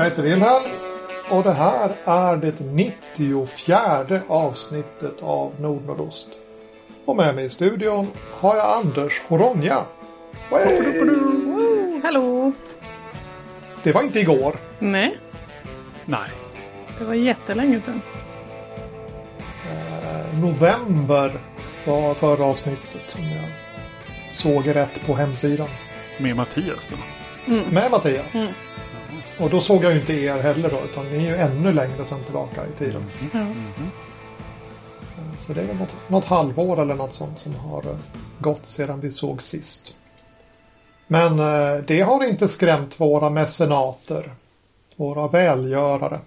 Jag heter Wilhelm och det här är det 94 avsnittet av Nordnordost. Och med mig i studion har jag Anders och Ronja. Hey! Hallå! Det var inte igår. Nej, Nej. det var jättelänge sedan. Eh, november var förra avsnittet som jag såg rätt på hemsidan. Med Mattias då. Med Mattias. Mm. Och då såg jag ju inte er heller då utan ni är ju ännu längre sedan tillbaka i tiden. Ja. Mhm. Så det är väl något, något halvår eller något sånt som har eh, gått sedan vi såg sist. Men eh, det har inte skrämt våra mecenater. Våra välgörare.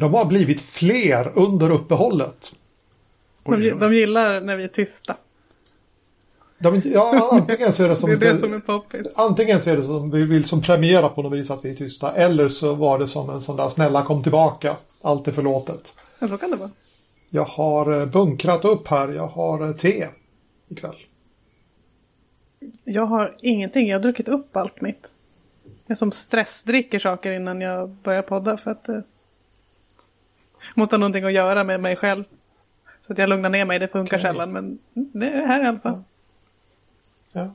De har blivit fler under uppehållet. De, de gillar när vi är tysta. De, ja, antingen så är det som... Det är det som är poppis. Antingen så är det som vi vill som premiera på något vis att vi är tysta. Eller så var det som en sån där snälla kom tillbaka. Allt är förlåtet. Ja, så kan det vara. Jag har eh, bunkrat upp här. Jag har eh, te ikväll. Jag har ingenting. Jag har druckit upp allt mitt. Jag som stressdricker saker innan jag börjar podda för att eh, måste ha någonting att göra med mig själv. Så att jag lugnar ner mig. Det funkar Okej. sällan men det är här i alla fall. Ja.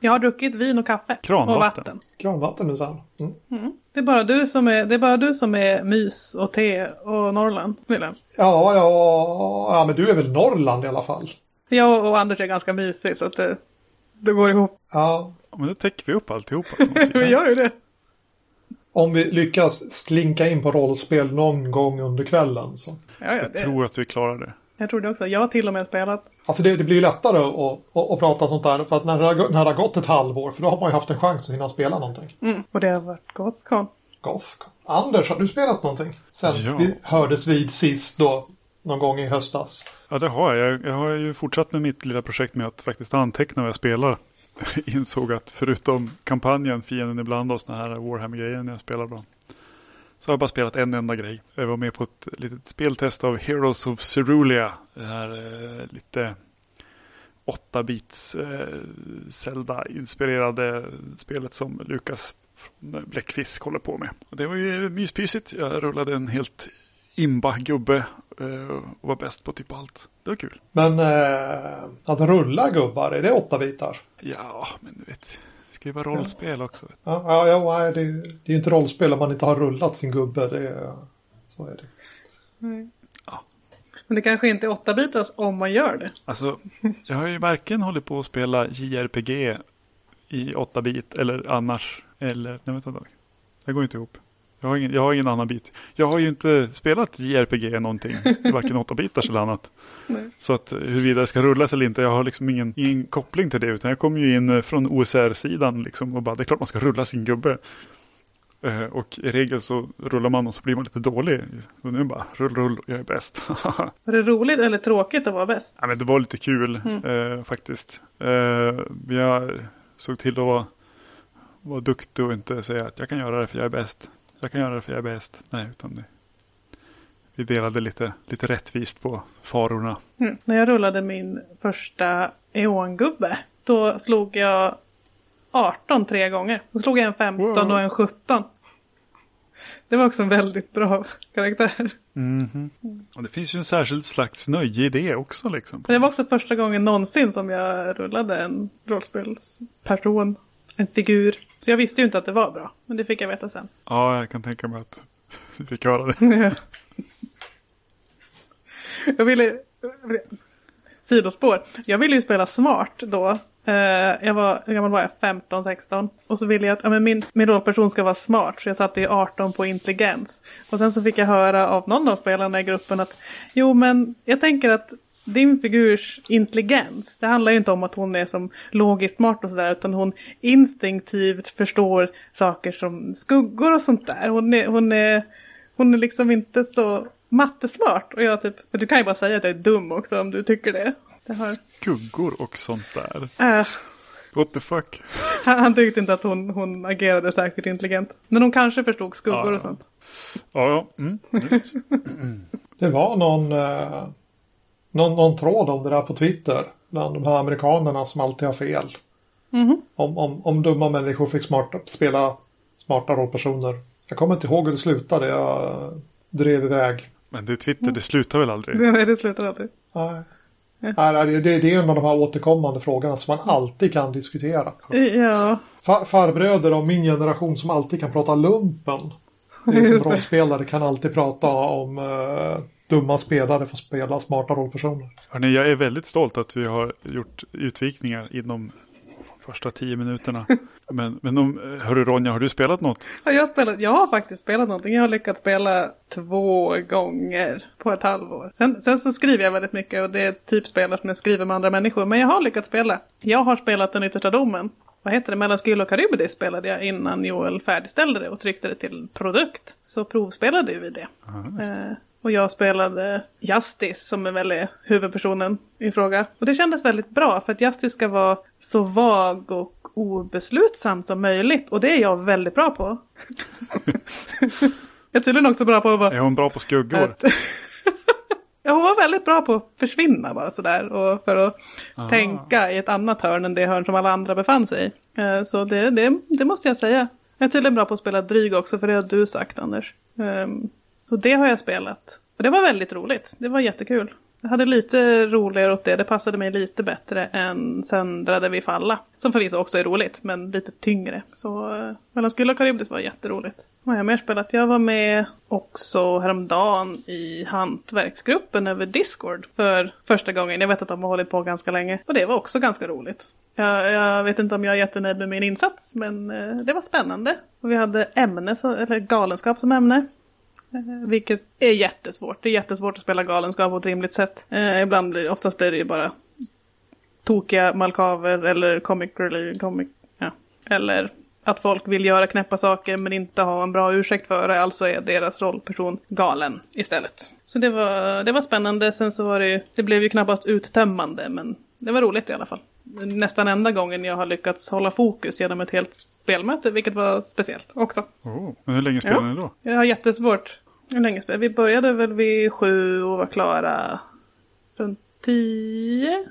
Jag har druckit vin och kaffe. Kranvatten. Och vatten. Granvatten minsann. Mm. Det är bara du som är, det är, bara du som är mys och te och Norrland. Wilhelm. Ja, ja, ja, men du är väl Norrland i alla fall? Jag och Anders är ganska mysig så att det, det går ihop. Ja, Ja, men då täcker vi upp alltihopa. Vi gör ju det. om vi lyckas slinka in på rollspel någon gång under kvällen så. Ja, ja, Jag det. tror att vi klarar det. Jag tror det också. Jag har till och med spelat. Alltså det, det blir ju lättare att, att, att prata sånt där för att när det, har, när det har gått ett halvår för då har man ju haft en chans att hinna spela någonting. Mm. Och det har varit gott kon. Goth. Anders, har du spelat någonting? Sen Ja. vi hördes vid sist då, någon gång i höstas. Ja, det har jag. Jag har ju fortsatt med mitt lilla projekt med att faktiskt anteckna vad jag spelar. Insåg att förutom kampanjen Fienden ibland och såna här Warhammer-grejer när jag spelar bra. Så har jag bara spelat en enda grej. Jag var med på ett litet speltest av Heroes of Cerulia. Det här eh, lite 8-bits eh, Zelda-inspirerade spelet som Lukas från Bläckfisk håller på med. Det var ju myspysigt. Jag rullade en helt imba gubbe eh, och var bäst på typ allt. Det var kul. Men eh, att rulla gubbar, är det åtta bitar? Ja, men du vet. Det ska ju vara rollspel också. Ja, ja, ja nej, det, det är ju inte rollspel om man inte har rullat sin gubbe. Det är, så är det. Ja. Men det kanske inte är åtta bitars om man gör det. Alltså, jag har ju varken hållit på att spela JRPG i 8-bit eller annars. Eller, nej vänta ett tag. Det går inte ihop. Jag har, ingen, jag har ingen annan bit. Jag har ju inte spelat JRPG någonting. Varken 8-bitars eller annat. Nej. Så att eh, huruvida det ska rullas eller inte. Jag har liksom ingen, ingen koppling till det. Utan jag kommer ju in eh, från OSR-sidan liksom. Och bara, det är klart man ska rulla sin gubbe. Eh, Och i regel så rullar man och så blir man lite dålig. Och nu bara, rull, rull, jag är bäst. Var det roligt eller tråkigt att vara bäst? Ja, men det var lite kul eh, faktiskt. Eh, jag såg till att vara, vara duktig och inte säga att jag kan göra det för jag är bäst. Jag kan göra det för jag är bäst. Nej, utan det, vi delade lite, lite rättvist på farorna. Mm. När jag rullade min första Eon-gubbe. Då slog jag 18 tre gånger. Då slog jag en 15 Wow. och en 17. Det var också en väldigt bra karaktär. Mhm. Och det finns ju en särskild slags nöje i det också. Liksom. Men det var också första gången någonsin som jag rullade en rollspelsperson. En figur. Så jag visste ju inte att det var bra. Men det fick jag veta sen. Ja, jag kan tänka mig att vi fick höra det. jag ville... Sidospår. Jag ville ju spela smart då. Eh, jag var, hur gammal var jag? 15, 16. Och så ville jag att ja, men min, min rollperson ska vara smart. Så jag satte ju 18 på intelligens. Och sen så fick jag höra av någon av spelarna i gruppen att jo men jag tänker att din figurs intelligens, det handlar ju inte om att hon är som logiskt smart och sådär, utan hon instinktivt förstår saker som skuggor och sånt där. Hon är, hon är, hon är liksom inte så mattesmart. Och jag typ, du kan ju bara säga att jag är dum också om du tycker det. det har, Skuggor och sånt där. äh, What the fuck? han, han tyckte inte att hon, hon agerade särskilt intelligent. Men hon kanske förstod skuggor Ja, ja. och sånt. Ja, ja. Mm, just. Det var någon, eh, någon, någon tråd om det där på Twitter. Bland de här amerikanerna som alltid har fel. Mhm. Om, om, om dumma människor fick smarta, spela smarta rollpersoner. Jag kommer inte ihåg hur det slutade. Jag drev iväg. Men det är Twitter, det slutar väl aldrig? Nej, det slutar aldrig. Nej. Nej, det, det, det är en av de här återkommande frågorna som man alltid kan diskutera. Ja, Far, farbröder av min generation som alltid kan prata lumpen. Det är som rollspelare kan alltid prata om eh, dumma spelare får spela smarta rollpersoner. Hörrni, jag är väldigt stolt att vi har gjort utvikningar inom första tio minuterna. Men, men om, hörru Ronja, har du spelat något? Ja, jag, har spelat, jag har faktiskt spelat någonting. Jag har lyckats spela två gånger på ett halvår. Sen, sen så skriver jag väldigt mycket och det är typ spel som jag skriver med andra människor. Men jag har lyckats spela. Jag har spelat Den yttersta domen. Vad heter det? Mellan Skyll och Karybdis spelade jag innan Joel färdigställde det och tryckte det till produkt. Så provspelade vi det. Eh, och jag spelade Justice som är väl är huvudpersonen i fråga. Och det kändes väldigt bra för att Justice ska vara så vag och obeslutsam som möjligt. Och det är jag väldigt bra på. jag är tydligen också bra på att vara... Är hon bra på skuggor? Att... ja, hon var väldigt bra på att försvinna bara sådär. Och för att Ah. tänka i ett annat hörn än det hörn som alla andra befann sig i. Eh, Så det, det, det måste jag säga. Jag är tydligen bra på att spela dryg också, för det har du sagt Anders. Så det har jag spelat. Och det var väldigt roligt. Det var jättekul. Jag hade lite roligare åt det. Det passade mig lite bättre än Söndrade vi falla. Som förvisso också är roligt, men lite tyngre. Så eh, Mellan och Karibdis var jätteroligt. Vad har jag mer spelat? Jag var med också häromdagen i hantverksgruppen över Discord för första gången. Jag vet att de har hållit på ganska länge. Och det var också ganska roligt. Jag, jag vet inte om jag är jättenöjd med min insats, men eh, det var spännande. Och vi hade ämne, eller galenskap som ämne. Eh, vilket är jättesvårt. Det är jättesvårt att spela galenskap på ett rimligt sätt. Eh, ibland blir oftast blir det ju bara tokiga malkaver eller comic relief, comic, ja. Eller att folk vill göra knäppa saker men inte ha en bra ursäkt för det. Alltså är deras rollperson galen istället. Så det var, det var spännande. Sen så var det ju, det blev ju knappast uttömmande men det var roligt i alla fall. Nästan enda gången jag har lyckats hålla fokus genom ett helt spelmöte, vilket var speciellt också. Oh, men hur länge spelar Ja. ni då? Jag har jättesvårt. Hur länge spelade vi? började väl vid sju och var klara runt tio,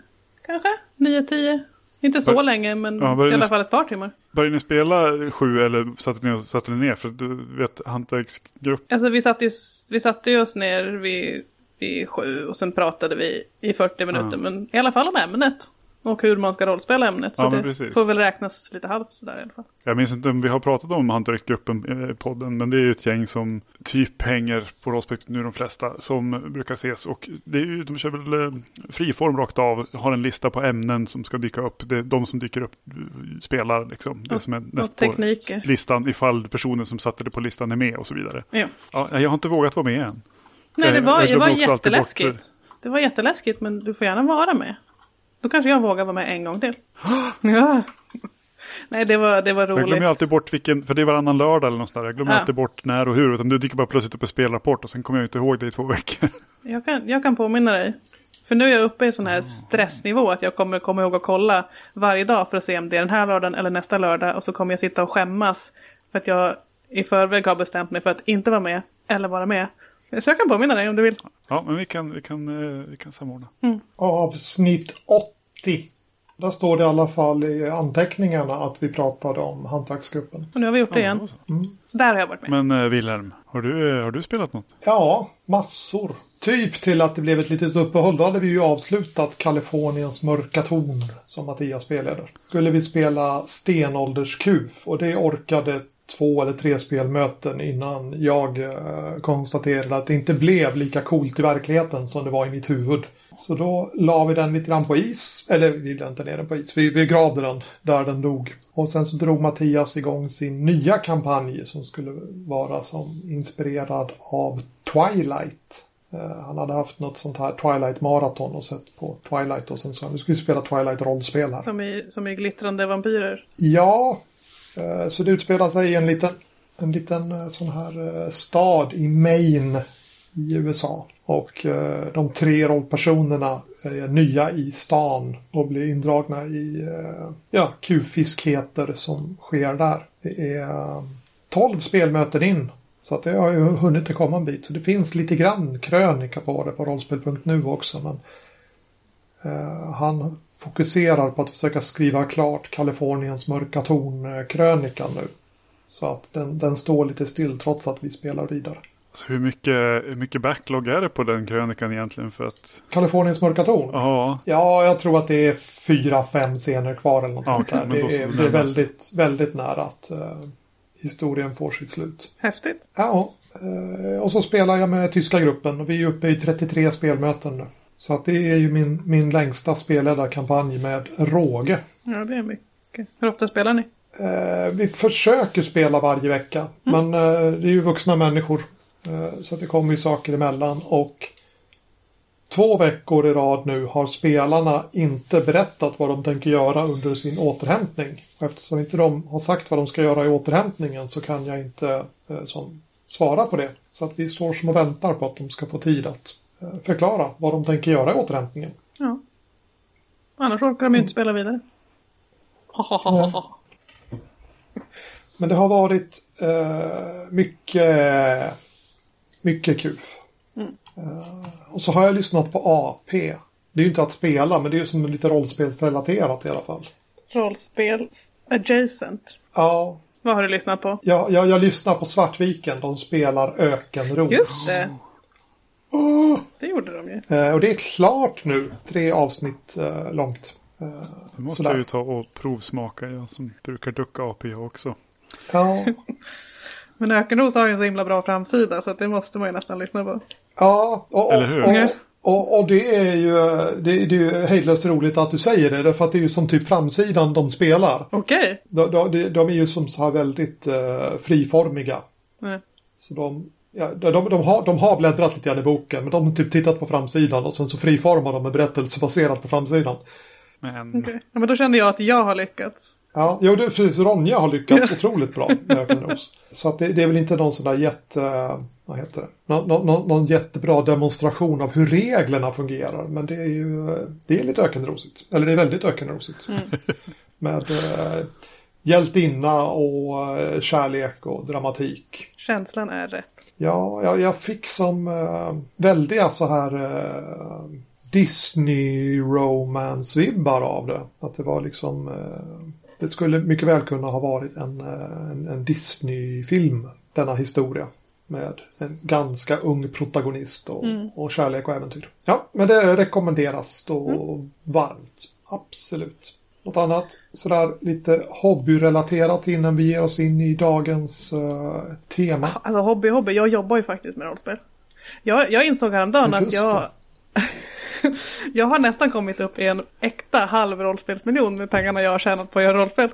kanske? Nio, tio. Inte så Bör- länge, men Ja, i alla fall ett par timmar. Började ni spela sju eller satte ni, satte ni ner? För du vet, hantverksgrupp. Alltså vi satte, ju, vi satte oss ner vid, vid sju och sen pratade vi i 40 minuter. Ja. Men i alla fall om ämnet. Och hur man ska rollspela ämnet. Så Ja, det precis. får väl räknas lite halvt sådär i alla fall. Jag minns inte om vi har pratat om hantverksgruppen i podden. Men det är ju ett gäng som typ hänger på rollspel nu de flesta. Som brukar ses. Och det är ju, de kör väl eh, friform rakt av. Har en lista på ämnen som ska dyka upp. Det är de som dyker upp eh, spelar liksom. Det Och- som är näst på listan. Ifall personen som satte det på listan är med och så vidare. Ja. Ja, jag har inte vågat vara med än. Nej, det var, jag det var jätteläskigt. Det var jätteläskigt, men du får gärna vara med. Då kanske jag vågar vara med en gång till. ja. Nej, det var, det var Jag roligt. glömmer ju alltid bort vilken, för det är varannan lördag eller något sånt där. Jag glömmer Ja. alltid bort när och hur. Utan du dyker bara plötsligt upp en spelrapport och sen kommer jag inte ihåg det i två veckor. Jag, kan, jag kan påminna dig. För nu är jag uppe i sån här stressnivå att jag kommer komma ihåg att kolla varje dag för att se om det är den här lördagen eller nästa lördag. Och så kommer jag sitta och skämmas för att jag i förväg har bestämt mig för att inte vara med eller vara med. Så jag kan påminna dig om du vill. Ja, men vi kan, vi kan, eh, vi kan samordna. Avsnitt 80. Där står det i alla fall i anteckningarna att vi pratade om hantverksgruppen. Och nu har vi gjort det igen. då så. Där har jag varit med. Men eh, Wilhelm, har du, eh, har du spelat något? Ja, massor. Typ till att det blev ett litet uppehåll. Då hade vi ju avslutat Kaliforniens mörka ton som Mattias spelade. Skulle vi spela stenålderskuf och det orkade två eller tre spelmöten innan jag eh, konstaterade att det inte blev lika coolt i verkligheten som det var i mitt huvud. Så då la vi den lite grann på is. Eller vi la inte ner den på is. Vi begravde den där den dog. Och sen så drog Mattias igång sin nya kampanj som skulle vara som inspirerad av Twilight. Eh, Han hade haft något sånt här Twilight Marathon och sett på Twilight och sen så nu ska vi spela Twilight rollspel här. Som i, som i glittrande vampyrer. Ja, eh, så det utspelar sig i en liten, en liten eh, sån här stad i Maine i USA. Och eh, de tre rollpersonerna är nya i stan och blir indragna i eh, ja, kufiskheter som sker där. Det är tolv 12 spelmöten in. Så att det har ju hunnit att komma en bit. Så det finns lite grann krönika på det på rollspel.nu också. Men han fokuserar på att försöka skriva klart Kaliforniens mörka torn-krönikan nu. Så att den, den står lite still trots att vi spelar vidare. Alltså hur, mycket, hur mycket backlog är det på den krönikan egentligen? För att, Kaliforniens mörka torn? ja, Ja, jag tror att det är fyra, fem scener kvar eller något Ja, sånt där. men Det så är, det det är väldigt, väldigt nära att eh, historien får sitt slut. Häftigt. Ja, eh, och så spelar jag med tyska gruppen och vi är uppe i 33 spelmöten nu. Så att det är ju min, min längsta spelledda kampanj med råge. Ja, det är mycket. Hur ofta spelar ni? Eh, vi försöker spela varje vecka. Men eh, det är ju vuxna människor. Eh, så det kommer ju saker emellan. Och två veckor i rad nu har spelarna inte berättat vad de tänker göra under sin återhämtning. Och eftersom inte de har sagt vad de ska göra i återhämtningen så kan jag inte eh, som, svara på det. Så att vi står som och väntar på att de ska få tid att eh, förklara vad de tänker göra i återhämtningen. Ja. Annars orkar de ju inte spela vidare. Men det har varit eh, mycket, mycket kuf. Eh, och så har jag lyssnat på AP. Det är ju inte att spela, men det är ju som lite rollspelsrelaterat i alla fall. Rollspels adjacent. Ja, Vad har du lyssnat på? jag, jag, jag lyssnar på Svartviken. De spelar Ökenros. Just det. Åh! Det gjorde de ju. Eh, och det är klart nu. Tre avsnitt eh, långt. Det måste sådär. jag ju ta och provsmaka. Jag som brukar ducka AP jag också. Ja, Men Ökenros har ju en så himla bra framsida så att det måste man ju nästan lyssna på. Ja, och, Eller hur? och, och, och, och det är ju det, det är ju hejdlöst roligt att du säger det. Därför att det är ju som typ framsidan de spelar. Okej. De, de, de är ju som så här väldigt eh, friformiga. Nej. Så de, ja, de, de, har, de har bläddrat lite grann i boken. Men de har typ tittat på framsidan och sen så friformar de en berättelse baserat på framsidan. Men Okej. Ja, men då känner jag att jag har lyckats. Ja, jo, det, precis. Ronja har lyckats otroligt bra med Ökenros. Så att det, det är väl inte någon sån där jätte... eh, Vad heter det? Nå, nå, nå, någon jättebra demonstration av hur reglerna fungerar. Men det är ju... eh, Det är lite ökenrosigt. Eller det är väldigt ökenrosigt. Med eh, hjältinna och eh, kärlek och dramatik. Känslan är rätt. Ja, jag, jag fick som eh, väldiga så här eh, Disney romance-vibbar av det. Att det var liksom... Eh, det skulle mycket väl kunna ha varit en, eh, en, en Disney-film, denna historia. Med en ganska ung protagonist och, och kärlek och äventyr. Ja, men det rekommenderas då varmt. Absolut. Något annat sådär lite hobbyrelaterat innan vi ger oss in i dagens eh, tema. Alltså hobby, hobby. Jag jobbar ju faktiskt med rollspel. Jag, jag insåg häromdagen att jag... jag har nästan kommit upp i en äkta halv rollspelsmiljon med pengarna jag har tjänat på att göra rollspel.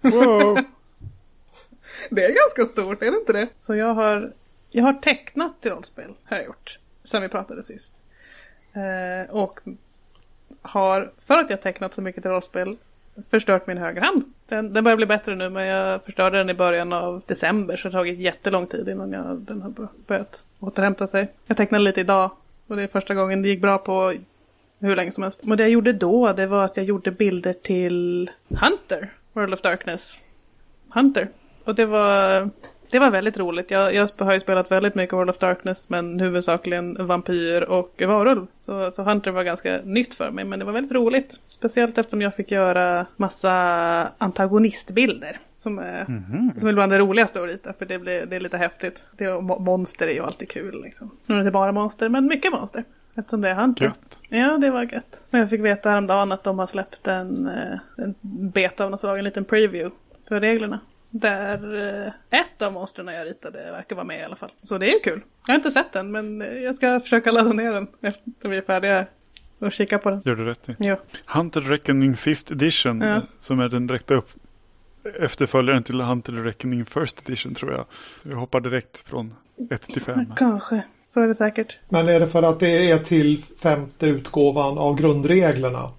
wow. Det är ganska stort, är det inte det? Så jag har, jag har tecknat till rollspel, har jag gjort. Sen vi pratade sist. Eh, och har, för att jag tecknat så mycket till rollspel, förstört min högerhand. Den, den börjar bli bättre nu men jag förstörde den i början av december så det har tagit jättelång tid innan jag, den har börjat återhämta sig. Jag tecknade lite idag och det är första gången det gick bra på hur länge som helst. Men det jag gjorde då det var att jag gjorde bilder till Hunter, World of Darkness. Hunter. Och det var, det var väldigt roligt. Jag, jag har ju spelat väldigt mycket World of Darkness men huvudsakligen vampyr och varulv. Så, så Hunter var ganska nytt för mig men det var väldigt roligt. Speciellt eftersom jag fick göra massa antagonistbilder. Som är, som är bland det roligaste att rita för det, blir, det är lite häftigt. Det monster är ju alltid kul liksom. Nu är det inte bara monster men mycket monster. Eftersom det är Hunter. Gött. Ja, det var gött. Men jag fick veta häromdagen att de har släppt en, eh, en beta av något slag, en liten preview för reglerna. Där eh, ett av monstren jag ritade verkar vara med i alla fall. Så det är ju kul. Jag har inte sett den, men eh, jag ska försöka ladda ner den efter vi är färdiga och kika på den. Gör du rätt i. Ja, Hunter Reckoning 5th Edition. Ja. Som är den direkta upp efterföljaren till Hunter Reckoning First Edition tror jag. Jag hoppar direkt från 1 till 5. kanske. Så är det säkert. Men är det för att det är till femte utgåvan av grundreglerna?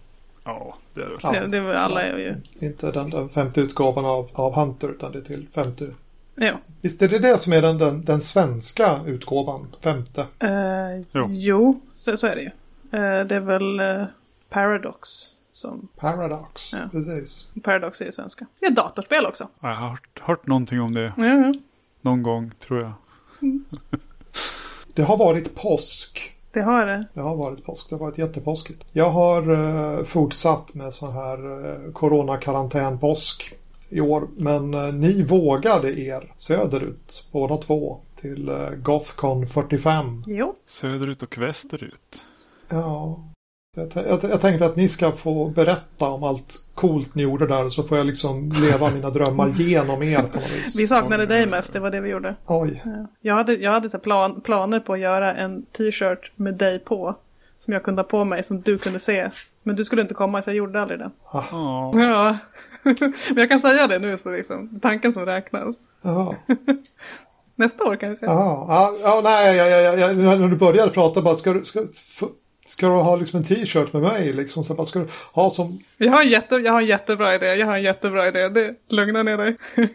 Ja, det är. Ja, det, var alla är ju. Inte den, den femte utgåvan av, av Hunter utan det är till femte. Ja. Visst är det det som är den, den, den svenska utgåvan? Femte? Eh, Jo. jo, så, så är det ju. Eh, det är väl eh, Paradox som... Paradox, Ja. precis. Paradox är ju svenska. Det är datorspel också. Jag har hört, hört någonting om det ja. någon gång tror jag. Det har varit påsk. Det har det. Det har varit påsk. Det har varit jättepåskigt. Jag har eh, fortsatt med sån här eh, coronakarantän-påsk. i år. Men eh, ni vågade er söderut båda två till eh, Gothcon 45. Jo. Söderut och västerut. Ja. Jag, jag, jag tänkte att ni ska få berätta om allt coolt ni gjorde där så får jag liksom leva mina drömmar genom er på något vis. Vi saknade dig mest, det var det vi gjorde. Oj. Ja. Jag hade, jag hade så plan, planer på att göra en t-shirt med dig på. Som jag kunde ha på mig, som du kunde se. Men du skulle inte komma så jag gjorde aldrig det. Ja. Ja. Men jag kan säga det nu så liksom, tanken som räknas. Jaha. Nästa år kanske. Ja, ja, nej, ja, ja, ja, när du började prata bara ska du, ska, ska du ha liksom en t-shirt med mig liksom? Så ska du ha som Jag har, en jätte, jag har en jättebra idé, jag har en jättebra idé. Det, lugna ner dig.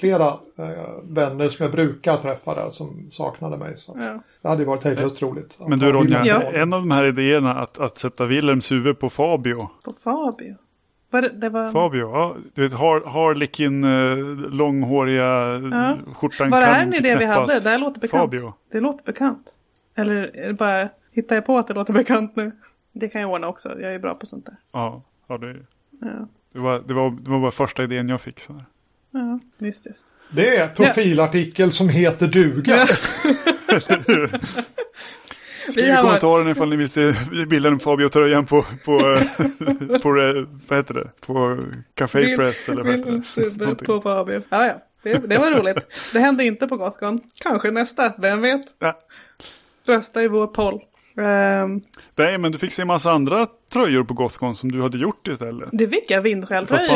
flera eh, vänner som jag brukar träffa där som saknade mig. Så att ja. Det hade ju varit hejdlöst roligt. Men du Ronja, Ja. en av de här idéerna att, att sätta Wilhelms huvud på Fabio. På Fabio. Var det, det var... Fabio, ja. Du vet, har, Harlekin, eh, långhåriga, Ja. skjortan Var det kan här en inte idé vi hade? knäppas. Det låter bekant. Fabio. Det låter bekant. Eller är det bara, hittar jag på att det låter bekant nu? Det kan jag ordna också, jag är bra på sånt där. Ja, ja det, Ja, det, var, det, var, det var bara första idén jag fick. Så här. ja mystiskt. Det är en profilartikel som heter duga. Skriv Vi i har- kommentaren ifall ni vill se bilden av Fabio-tröjan på, på, på, eh, vad heter det, på Café Vill- Press eller vad heter det? på Fabio. Ja, ja. Det, det var roligt. Det hände inte på Gothcon. Kanske nästa, vem vet? Ja. Rösta i vår poll. Ehm, Nej, men du fick se en massa andra tröjor på Gothcon som du hade gjort istället. det fick jag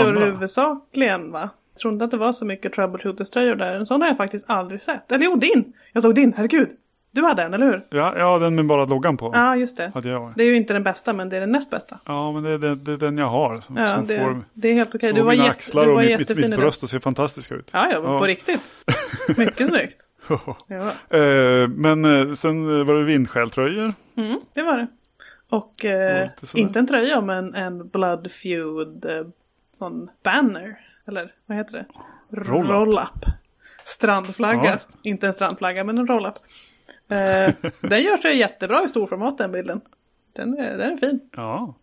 andra. huvudsakligen va? Jag tror inte att det var så mycket Troubleshooters-tröjor där. En sån har jag faktiskt aldrig sett. Eller jo, din! Jag såg din, herregud. Du hade en, eller hur? Ja, ja den med bara loggan på. Ja, just det. Hade jag. Det är ju inte den bästa, men det är den näst bästa. Ja, men det är, det, det är den jag har. Som, Ja, som det, får, det är helt okej. som Du var, mina jätte, axlar du och var mitt, mitt, mitt den. bröst att se fantastiska ut. Ja, ja, på riktigt. Mycket snyggt. Ja. Eh, men eh, sen var det vindskälltröjor. Mm, det var det. Och eh, inte en tröja men en Blood Feud eh, sån banner. Eller vad heter det? Roll-up. Roll-up. Strandflagga. Ja, inte en strandflagga men en roll-up. Eh, den gör sig jättebra i storformat den bilden. Den är, den är fin. Ja,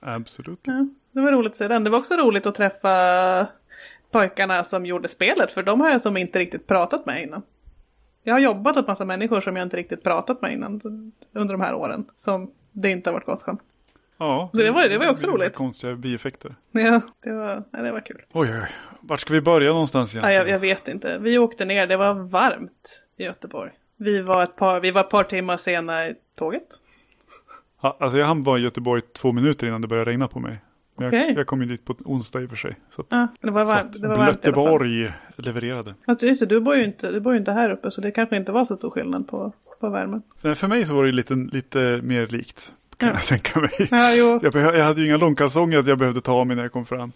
absolut. Ja, det var roligt att se den. Det var också roligt att träffa pojkarna som gjorde spelet. För de har jag som inte riktigt pratat med innan. Jag har jobbat åt massa människor som jag inte riktigt pratat med innan. Under de här åren. Som det inte har varit Gothcon. Ja, Så det var- det var också roligt. Konstiga bieffekter. Ja, det var, ja, det var kul. Oj, oj, vart ska vi börja någonstans Ja, egentligen? jag, jag vet inte. Vi åkte ner. Det var varmt i Göteborg. Vi var ett par, vi var ett par timmar sena i tåget. Ja, alltså jag hann vara i Göteborg två minuter innan det började regna på mig. Men Okej. jag, jag kom ju dit på onsdag i och för sig. Så att, Ja, det var varmt. Det var varmt. Blöteborg levererade. Fast just det, du bor ju inte, du bor ju inte här uppe så det kanske inte var så stor skillnad på, på värmen. För mig så var det lite, lite mer likt. Kan Ja. jag tänka mig. Ja. Jag, jag hade ju inga långkalsonger att jag behövde ta av mig när jag kom fram.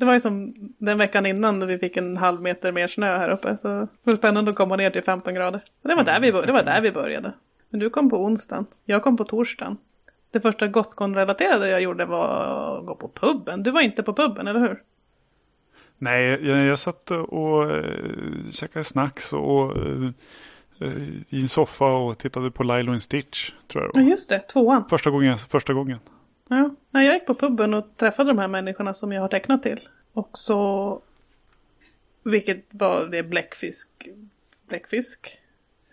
Det var ju som den veckan innan när vi fick en halv meter mer snö här uppe. Så det var spännande att komma ner till 15 grader. Det var, där vi, det var där vi började. Men du kom på onsdagen. Jag kom på torsdagen. Det första Gothcon-relaterade jag gjorde var att gå på puben. Du var inte på puben, eller hur? Nej, jag, jag satt och äh, käkade snacks och eh, i en soffa och tittade på Lilo and Stitch. Tror jag det Ja, var. just det. Tvåan. Första gången. Första gången. Ja. Nej, jag gick på puben och träffade de här människorna som jag har tecknat till. Och så... Vilket var det bläckfisk. Bläckfisk.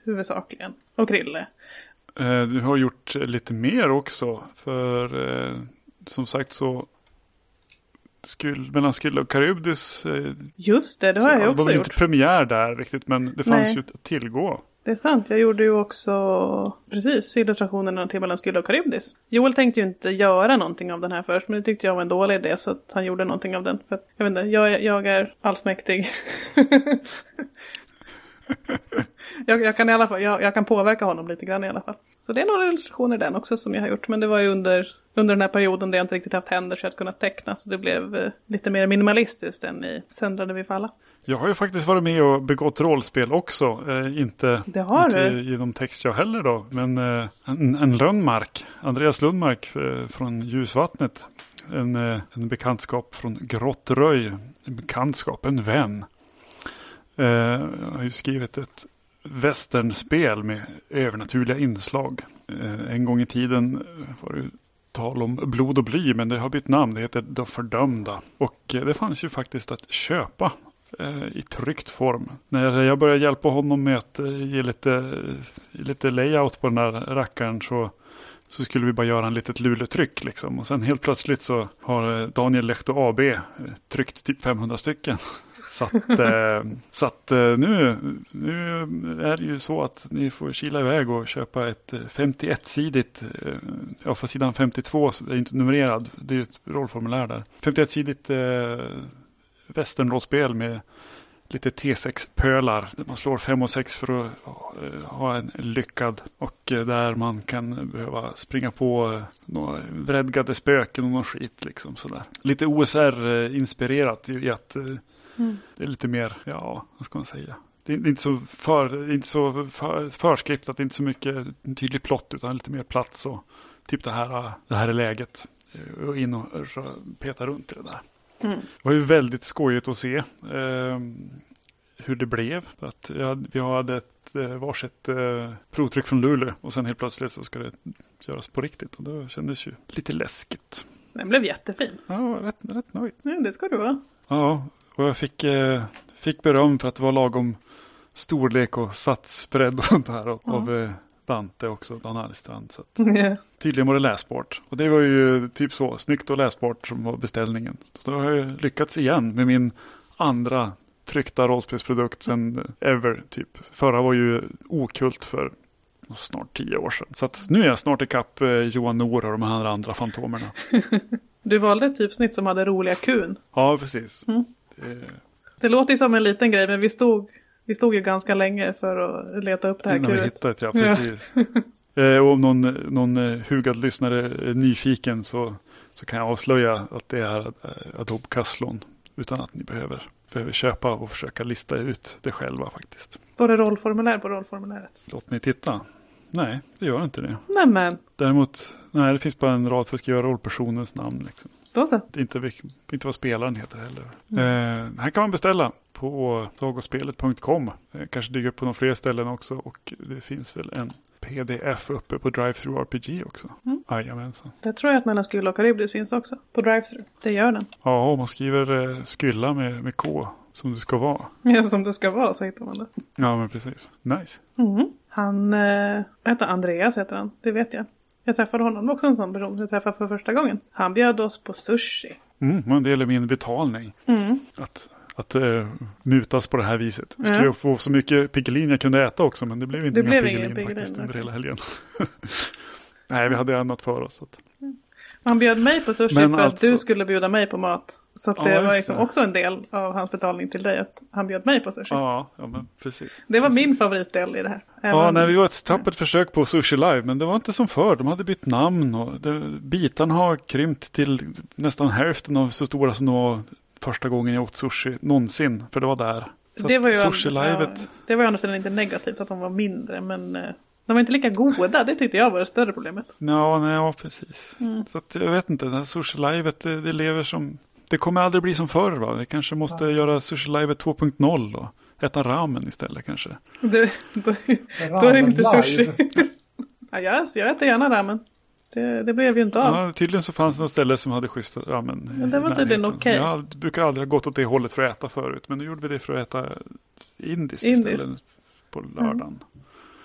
Huvudsakligen. Och Krille. Eh, Du har gjort lite mer också. För eh, som sagt så Skull, mellan Skylla och Karybdis. eh, Just det, det har jag ju det var också väl gjort. inte premiär där riktigt men det fanns Nej. ju att tillgå. Det är sant, jag gjorde ju också precis illustrationerna till Mellan Skylla och Karybdis. Joel tänkte ju inte göra någonting av den här först, men det tyckte jag var en dålig idé så att han gjorde någonting av den. För att, jag vet inte, jag, jag är allsmäktig. jag, jag kan i alla fall, jag, jag kan påverka honom lite grann i alla fall. Så det är några illustrationer i den också som jag har gjort, men det var ju under, under den här perioden där jag inte riktigt haft händer så jag hade kunnat teckna, så det blev eh, lite mer minimalistiskt än i Söndrade vi falla. Jag har ju faktiskt varit med och begått rollspel också. Eh, inte Det har inte du. genom text jag heller då. Men eh, en, en Lundmark, Andreas Lundmark eh, från Ljusvattnet. En, eh, en bekantskap från Grottröj. En bekantskap, en vän. Eh, har ju skrivit ett westernspel med övernaturliga inslag. Eh, en gång i tiden var det tal om blod och bly, men det har bytt namn. Det heter De Fördömda. Och det fanns ju faktiskt att köpa Eh, i tryckt form. När jag började hjälpa honom med att eh, ge lite, eh, lite layout på den där rackaren så så skulle vi bara göra en litet luletryck liksom. Och sen helt plötsligt så har Daniel Lehto AB tryckt typ 500 stycken. Så att, så att nu, nu är det ju så att ni får kila iväg och köpa ett 51-sidigt, ja för sidan 52 är inte numrerad, det är ett rollformulär där. 51-sidigt eh, westernrollspel med lite T6-pölar. Man slår 5 och 6 för att ha en lyckad. Och där man kan behöva springa på några vredgade spöken och någon skit. Liksom, sådär. Lite OSR-inspirerat i att Mm. Det är lite mer, ja, vad ska man säga. Det är inte så, för, inte så för, förskriptat, inte så mycket en tydlig plott utan lite mer plats och typ det här, det här är läget. Och in och peta runt i det där. Mm. Det var ju väldigt skojigt att se eh, hur det blev. Att jag, vi hade ett eh, varsitt eh, provtryck från Luleå och sen helt plötsligt så ska det göras på riktigt. Och det kändes ju lite läskigt. Den blev jättefin. Ja, rätt, rätt nöjd. Ja, det ska du vara. Ja, och jag fick, eh, fick beröm för att det var lagom storlek och satsbredd och sånt här av, av eh, Dante också, Dan Alstrand. Så att, yeah. Tydligen var det läsbart. Och det var ju typ så, snyggt och läsbart som var beställningen. Så då har jag lyckats igen med min andra tryckta rollspelsprodukt sen ever. Typ. Förra var ju okult för snart tio år sedan. Så nu är jag snart ikapp eh, Johan Nor och de här andra fantomerna. du valde ett typsnitt som hade roliga kun. Ja, precis. Mm. Det... det låter ju som en liten grej men vi stod, vi stod ju ganska länge för att leta upp det här Innan kuet. vi hittade det, ja precis. Ja. eh, och om någon, någon eh, hugad lyssnare är nyfiken så, så kan jag avslöja att det är Adobe Caslon. Utan att ni behöver, behöver köpa och försöka lista ut det själva faktiskt. Står det rollformulär på rollformuläret? Låt mig titta. Nej, det gör inte det. Nämen. Däremot, nej det finns bara en rad för att skriva rollpersonens namn. Liksom. Då så. Det inte, inte vad spelaren heter heller. Mm. Eh, här kan man beställa på sagospelet.com. Eh, kanske dyker upp på några fler ställen också. Och det finns väl en pdf uppe på DriveThru RPG också. Mm. Jajamensan. Det tror jag att mellan Skylla och Karibdis finns också på DriveThru. Det gör den. Ja, om man skriver eh, Skylla med, med K som det ska vara. Ja, som det ska vara så hittar man det. Ja, men precis. Nice. Mm. Han, eh, heter Andreas heter han, det vet jag. Jag träffade honom också en sån person jag träffade för första gången. Han bjöd oss på sushi. Mm, en del av min betalning. Mm. Att, att uh, mutas på det här viset. Jag skulle ja. få så mycket pigelin jag kunde äta också men det blev inte det blev pigelin, pigelin faktiskt under hela helgen. Nej, vi hade annat för oss. Att... Han bjöd mig på sushi men för alltså... att du skulle bjuda mig på mat. Så det ja, var liksom det. också en del av hans betalning till dig att han bjöd mig på sushi. Ja, ja men precis. Det var precis. min favoritdel i det här. Även... Ja, nej, vi var ett tappert försök på Sushi Live, men det var inte som förr. De hade bytt namn och det, bitarna har krympt till nästan hälften av så stora som de var första gången jag åt sushi någonsin. För det var där. Så det var ju sushi livet. Ja, det var ju andra sidan inte negativt att de var mindre, men eh, de var inte lika goda, det tyckte jag var det större problemet. Ja, nej, ja precis. Mm. Så att, jag vet inte, det här sushi-livet det, det, lever som... Det kommer aldrig bli som förr va? Vi kanske måste ja. göra sushi-livet 2.0 då. Äta ramen istället kanske. Det, då, då är det inte sushi. ja, jag, jag äter gärna ramen. Det, det, blev ju inte av. Ja, tydligen så fanns det något ställe som hade schyssta ramen. Men det var tydligen okej. Okay. Jag brukar aldrig ha gått åt det hållet för att äta förut. Men nu gjorde vi det för att äta indiskt, indiskt. istället på lördagen. Mm.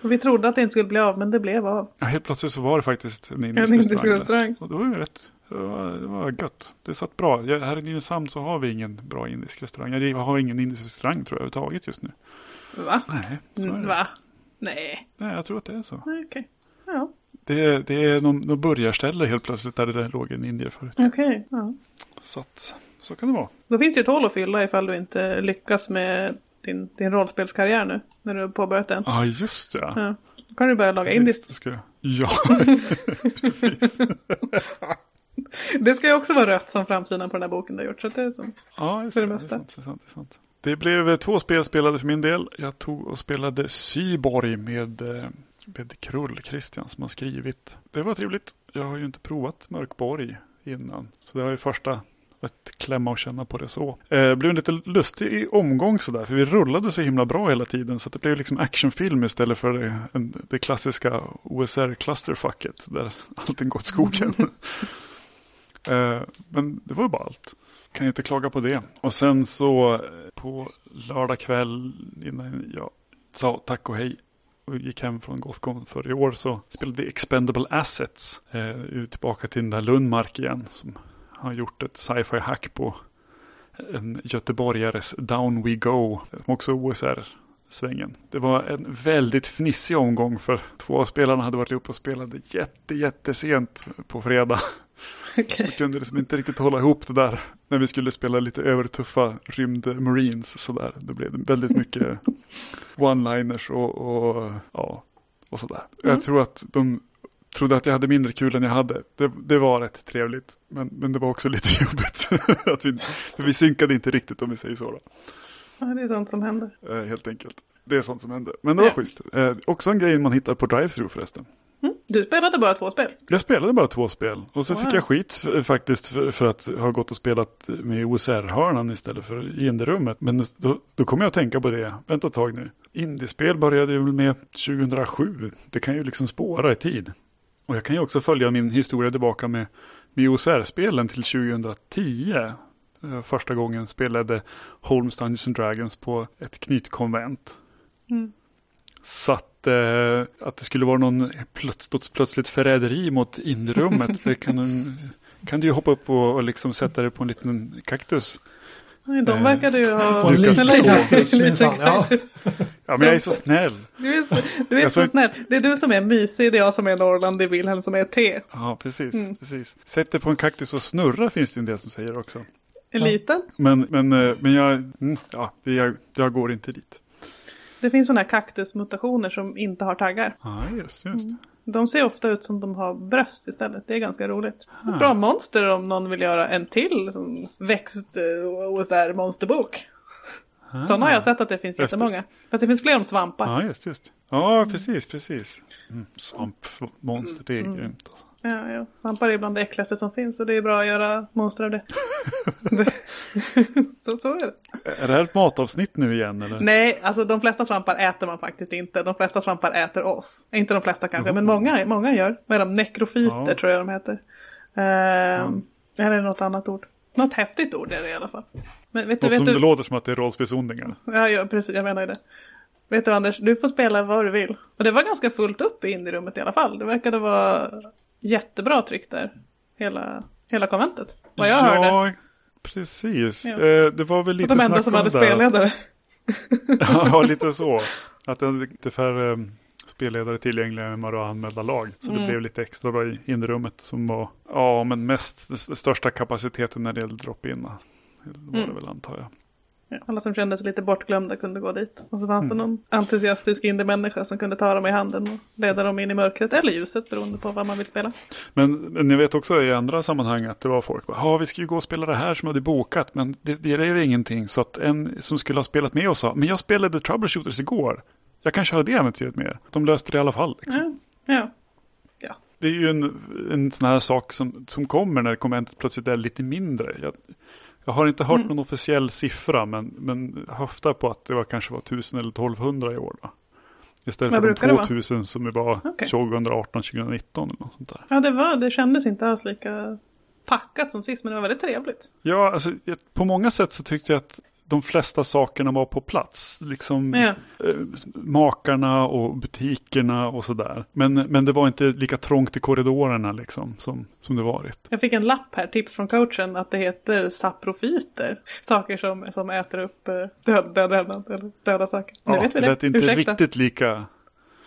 Och vi trodde att det inte skulle bli av, men det blev av. Ja, helt plötsligt så var det faktiskt en indisk, en indisk restaurang. Och det var ju rätt, det var, det var gött. Det satt bra. Jag, här i Nynäshamn så har vi ingen bra indisk restaurang. Jag har ingen indisk restaurang tror jag överhuvudtaget just nu. Va? Nej, så är det. Va? Nej. Nej, jag tror att det är så. Okej. Okay. Ja. Det, det är någon, någon börjarställe helt plötsligt där det låg en indier förut. Okej. Okay. Ja. Så att, så kan det vara. Då finns det ju ett hål att fylla ifall du inte lyckas med din, din rollspelskarriär nu. När du har påbörjat den. Ja, just det. Ja. Då kan du börja laga indiskt. Ska jag... Ja, precis. det ska ju också vara rött som framsidan på den här boken du har gjort. Så det är som ja, just det, det. Det, är sant, det, är sant, det, är sant. det blev två spel spelade för min del. Jag tog och spelade Syborg med, med Krull, Christian, som har skrivit. Det var trevligt. Jag har ju inte provat Mörkborg innan. Så det var ju första att klämma och känna på det så. Eh, blev en lite lustig omgång sådär, för vi rullade så himla bra hela tiden. Så det blev liksom actionfilm istället för det, en, det klassiska OSR-clusterfucket där allting gått skogen. eh, men det var ju bara allt. Kan inte klaga på det. Och sen så eh, på lördag kväll innan jag sa tack och hej och gick hem från Gothcon för i år så spelade vi Expendable Assets. Eh, tillbaka till den där Lundmark igen som har gjort ett sci-fi hack på en göteborgares Down We Go. som Också OSR-svängen. Det var en väldigt fnissig omgång för två av spelarna hade varit uppe och spelade jätte, jättesent på fredag. Okay. Vi kunde liksom inte riktigt hålla ihop det där när vi skulle spela lite övertuffa rymd marines sådär. Det blev väldigt mycket one-liners och, och, ja, och sådär. Mm. Jag tror att de trodde att jag hade mindre kul än jag hade. Det, det var rätt trevligt. Men, men det var också lite jobbigt. att vi, för vi synkade inte riktigt om vi säger så. Då. Ja, det är sånt som händer. Eh, helt enkelt. Det är sånt som händer. Men det var Ja. schysst. Eh, också en grej man hittar på drive-through förresten. Mm. Du spelade bara två spel. Jag spelade bara två spel. Och så Wow. fick jag skit för, faktiskt för, för att ha gått och spelat med OSR-hörnan istället för indie-rummet. Men då, då kom jag att tänka på det. Vänta ett tag nu. Indiespel började ju väl med 2007. Det kan ju liksom spåra i tid. Och jag kan ju också följa min historia tillbaka med, med OSR-spelen till 2010. Eh, Första gången spelade Holmes Dungeons and Dragons på ett knytkonvent. Mm. Så att, eh, att det skulle vara någon plötsligt, plötsligt förräderi mot indierummet. det kan, du- kan du ju hoppa upp och, och liksom sätta dig på en liten kaktus. Nej, De Eh, verkade ju ha... En liten kaktus minsann. Ja. men jag är så snäll. Du är, så, du är så såg- snäll. Det är du som är mysig, det är jag som är Norrland, det är Wilhelm som är T. Ja, precis. Mm. precis. Sätt dig på en kaktus och snurra finns det en del som säger också. En liten. Men, men, eh, men jag, mm, ja, jag, jag går inte dit. Det finns sådana här kaktusmutationer som inte har taggar. Ja, just, just. De ser ofta ut som de har bröst istället. Det är ganska roligt. Ah. Bra monster om någon vill göra en till som växt eh, OSR monsterbok. Ah. Sådana har jag sett att det finns Efter- jättemånga. Fast det finns fler om svampar. Ja, just, just. Ja, precis, precis. Mm, svampmonster, det är Mm. grymt. Alltså. Ja, ja. Svampar är bland det äckligaste som finns och det är bra att göra monster av det. Så, så är det. Är det här ett matavsnitt nu igen eller? Nej, alltså de flesta svampar äter man faktiskt inte. De flesta svampar äter oss. Inte de flesta kanske, men många, många gör. Vad är de? Nekrofyter Ja. tror jag de heter. Ehm, Eller är det något annat ord? Något häftigt ord är det i alla fall. Men vet du, Något vet som du, det låter som att det är rollspelsondingar. Ja, ja, precis. Jag menar ju det. Vet du Anders, du får spela vad du vill. Och det var ganska fullt upp i indierummet i alla fall. Det verkade vara jättebra tryck där. Hela, hela konventet. Vad jag hörde. ja, precis. Ja. Eh, det var väl lite de enda snack som om hade det spelledare. ja, lite så. Att det hade lite färre um, spelledare tillgängliga än vad det var anmälda lag. Så Mm. det blev lite extra bra i inrummet som var, ja men mest största kapaciteten när det gällde drop-in. Det var det Mm. väl antar jag. Alla som kände sig lite bortglömda kunde gå dit. Och så fanns det Mm. någon entusiastisk indie-människa som kunde ta dem i handen och leda dem in i mörkret eller ljuset beroende på vad man vill spela. Men, men jag vet också i andra sammanhang att det var folk ja vi ska ju gå och spela det här som hade bokat men det blev ju ingenting. Så att en som skulle ha spelat med oss sa, men jag spelade Troubleshooters igår. Jag kan köra det äventyret med er. De löste det i alla fall. Liksom. Ja, ja. Det är ju en, en sån här sak som, som kommer när konventet plötsligt är lite mindre. Jag, jag har inte hört Mm. någon officiell siffra men, men höftar på att det var kanske var 1000 eller 1200 i år. Då. Istället Vad för de vara? 2000 som det var Okej. 2018, 2019 eller något sånt där. ja det, var, det kändes inte alls lika packat som sist men det var väldigt trevligt. Ja, alltså, på många sätt så tyckte jag att de flesta sakerna var på plats. Liksom Ja. eh, makarna och butikerna och sådär. Men, men det var inte lika trångt i korridorerna liksom som, som det varit. Jag fick en lapp här, tips från coachen, att det heter saprofyter. Saker som, som äter upp eh, död, döda saker. Nu vet vi det det. lät inte Ursäkta. riktigt lika,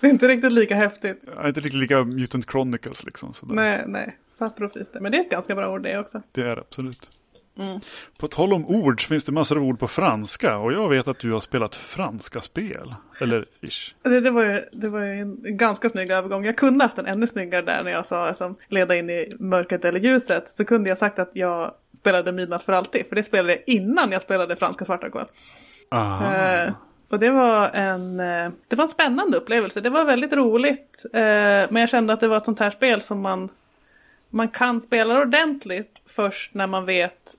Det är inte riktigt lika häftigt. ja, inte riktigt lika Mutant Chronicles liksom. Sådär. Nej, nej. Saprofiter. Men det är ett ganska bra ord det också. Det är det absolut. Mm. På tal om ord så finns det massor av ord på franska och jag vet att du har spelat franska spel. Eller ish. Det, det, var ju, det var ju en ganska snygg övergång. Jag kunde haft en ännu snyggare där när jag sa som leda in i mörkret eller ljuset. Så kunde jag sagt att jag spelade Midnatt för alltid. För det spelade jag innan jag spelade franska svarta kål. Aha. Eh, och det var, en, eh, det var en spännande upplevelse. Det var väldigt roligt. Eh, men jag kände att det var ett sånt här spel som man, man kan spela ordentligt först när man vet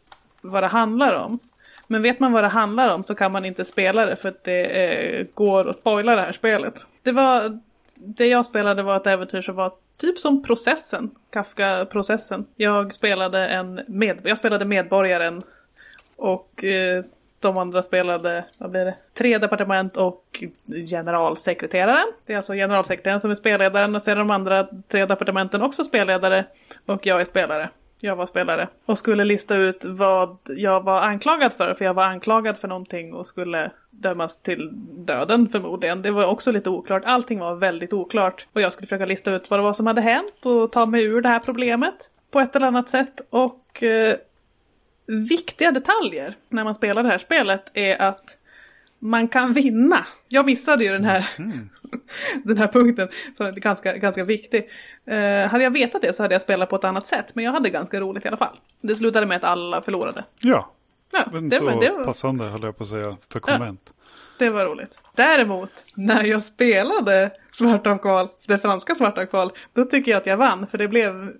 vad det handlar om. Men vet man vad det handlar om så kan man inte spela det för att det eh, går att spoila det här spelet. Det var det jag spelade var ett äventyr som var typ som processen, Kafka-processen. Jag spelade en med, jag spelade medborgaren och eh, de andra spelade, vad blir det, tre departement och generalsekreteraren. Det är alltså generalsekreteraren som är spelledaren och så är de andra tre departementen också spelledare och jag är spelare. Jag var spelare och skulle lista ut vad jag var anklagad för, för jag var anklagad för någonting och skulle dömas till döden förmodligen. Det var också lite oklart, allting var väldigt oklart och jag skulle försöka lista ut vad det var som hade hänt och ta mig ur det här problemet på ett eller annat sätt. Och eh, viktiga detaljer när man spelar det här spelet är att man kan vinna. Jag missade ju den här, mm. den här punkten, det är ganska, ganska viktig. Eh, hade jag vetat det så hade jag spelat på ett annat sätt, men jag hade ganska roligt i alla fall. Det slutade med att alla förlorade. Ja, ja men det, så det var... passande höll jag på att säga för komment. Ja. Det var roligt. Däremot, när jag spelade Svarta kval, det franska Svarta kval, då tycker jag att jag vann. För det blev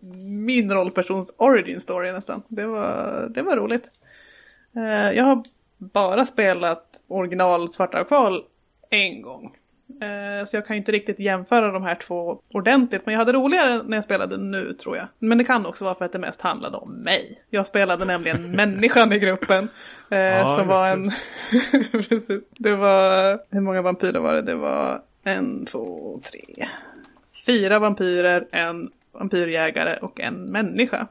min rollpersons origin story nästan. Det var, det var roligt. Eh, jag har bara spelat original Svarta kval en gång. Eh, så jag kan inte riktigt jämföra de här två ordentligt. Men jag hade roligare när jag spelade nu tror jag. Men det kan också vara för att det mest handlade om mig. Jag spelade nämligen människan i gruppen. Eh, ja, som var en... Precis. Det var... Hur många vampyrer var det? Det var en, två, tre. Fyra vampyrer, en vampyrjägare och en människa.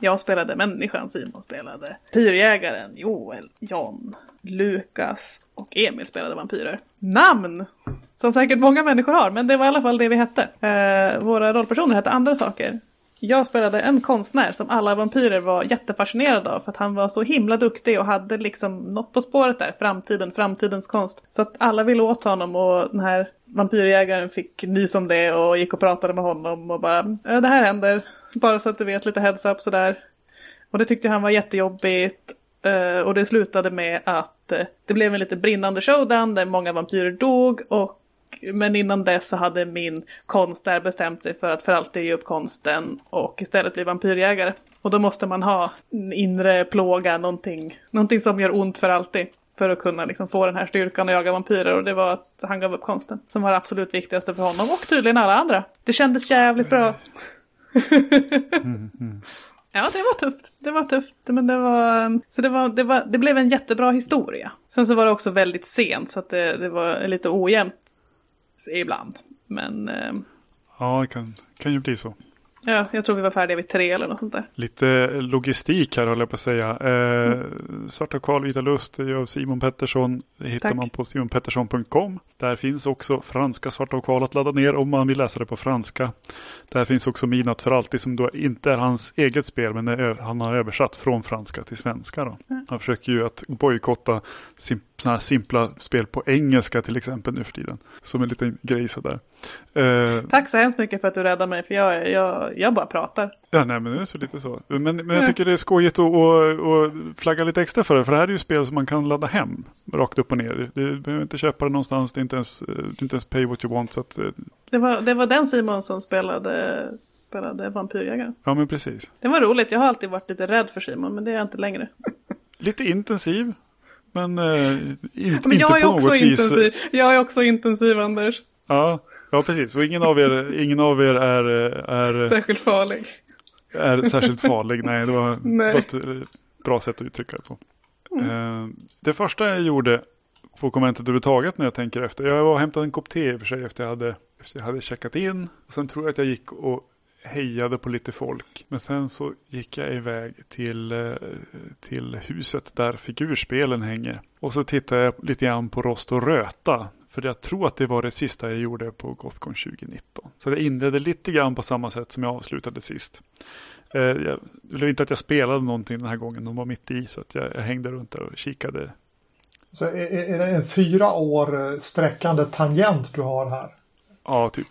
Jag spelade människan, Simon spelade pyrjägaren, Joel, John, Lukas och Emil spelade vampyrer. Namn! Som säkert många människor har, men det var i alla fall det vi hette. Eh, våra rollpersoner hette andra saker. Jag spelade en konstnär som alla vampyrer var jättefascinerade av för att han var så himla duktig och hade liksom något på spåret där, framtiden, framtidens konst. Så att alla ville åt honom och den här vampyrjägaren fick nys om det och gick och pratade med honom och bara det här händer, bara så att du vet lite heads up sådär. Och det tyckte han var jättejobbigt Uh, och det slutade med att uh, det blev en lite brinnande showdown där många vampyrer dog. Och, men innan dess så hade min konst där bestämt sig för att för alltid ge upp konsten och istället bli vampyrjägare. Och då måste man ha en inre plåga, någonting, någonting som gör ont för alltid. För att kunna liksom få den här styrkan och jaga vampyrer. Och det var att han gav upp konsten. Som var det absolut viktigaste för honom och tydligen alla andra. Det kändes jävligt bra. mm, mm. Ja, det var tufft. Det var tufft. Men det var, så det, var, det, var, det blev en jättebra historia. Sen så var det också väldigt sent så att det, det var lite ojämnt ibland. Men... Eh, ja, det kan, kan ju bli så. Ja, jag tror vi var färdiga vid tre eller något sånt där. Lite logistik här håller jag på att säga. Eh, mm. Svarta Karl Vita Lust av Simon Pettersson. Det hittar Tack. man på simonpettersson.com. Där finns också franska Svarta Karl att ladda ner om man vill läsa det på franska. Där finns också Midnatt för alltid som då inte är hans eget spel men är, han har översatt från franska till svenska. Då. Mm. Han försöker ju att bojkotta sim, sådana här simpla spel på engelska till exempel nu för tiden. Som en liten grej sådär. Eh, Tack så hemskt mycket för att du räddade mig för jag, jag, jag bara pratar. Ja, nej men det är så lite så. Men, men jag tycker det är skojigt att och, och flagga lite extra för det. För det här är ju spel som man kan ladda hem rakt upp och ner. Du behöver inte köpa det någonstans. Det är inte ens, det är inte ens pay what you want. Så att, eh, det, var, det var den Simon som spelade, spelade Vampyrjägaren. Ja, men precis. Det var roligt. Jag har alltid varit lite rädd för Simon, men det är jag inte längre. lite intensiv. Men, eh, in, men inte på något vis. Intensiv. Jag är också intensiv, Anders. Ja, Ja, precis. Och ingen av er, ingen av er är, är... Särskilt farlig. Är särskilt farlig. Nej, det var, Nej. ett eh, bra sätt att uttrycka det på. Mm. Eh, det första jag gjorde på konventet överhuvudtaget när jag tänker efter. Jag var och hämtade en kopp te i och för sig efter jag hade, efter jag hade checkat in. Och sen tror jag att jag gick och hejade på lite folk. Men sen så gick jag iväg till, eh, till huset där figurspelen hänger. Och så tittade jag lite grann på Rost och Röta. För jag tror att det var det sista jag gjorde på Gothcon 2019. Så jag inledde lite grann på samma sätt som jag avslutade sist. Eh, jag vill inte att jag spelade någonting den här gången. De var mitt i så att jag, jag hängde runt där och kikade. Så är, är det en fyra år eh, sträckande tangent du har här? Ja, typ.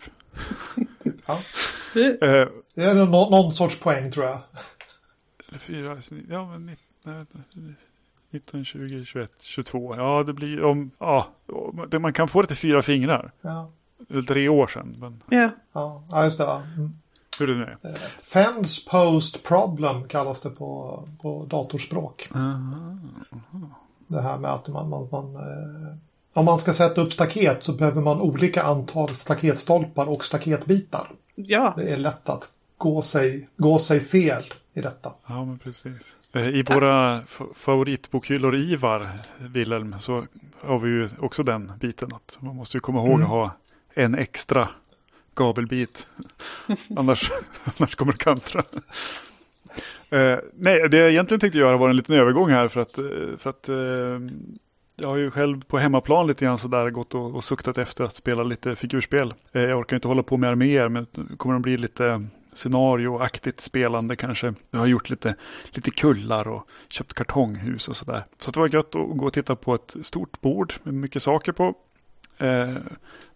ja. Eh, det är någon, någon sorts poäng tror jag. Fyra, ja men 19, 20, 21, 22. Ja, det blir om, ja, man kan få det till fyra fingrar. Ja. Tre år sedan. Men... Ja. Ja, just det. Mm. Hur det nu är. Eh, Fence post problem kallas det på, på datorspråk. Det här med att man, man, man eh, om man ska sätta upp staket så behöver man olika antal staketstolpar och staketbitar. Ja, Det är lätt att gå sig, gå sig fel i detta. Ja, men precis. Eh, I våra favoritbokhyllor Ivar, Wilhelm, så har vi ju också den biten att man måste ju komma ihåg Mm. att ha en extra gavelbit. annars, annars kommer det kantra. Eh, nej, det jag egentligen tänkte göra var en liten övergång här för att, eh, för att eh, jag har ju själv på hemmaplan lite grann sådär gått och, och suktat efter att spela lite figurspel. Eh, jag orkar inte hålla på med arméer men det kommer att bli lite scenarioaktigt spelande kanske. Jag har gjort lite, lite kullar och köpt kartonghus och sådär. Så det var gött att gå och titta på ett stort bord med mycket saker på. Eh,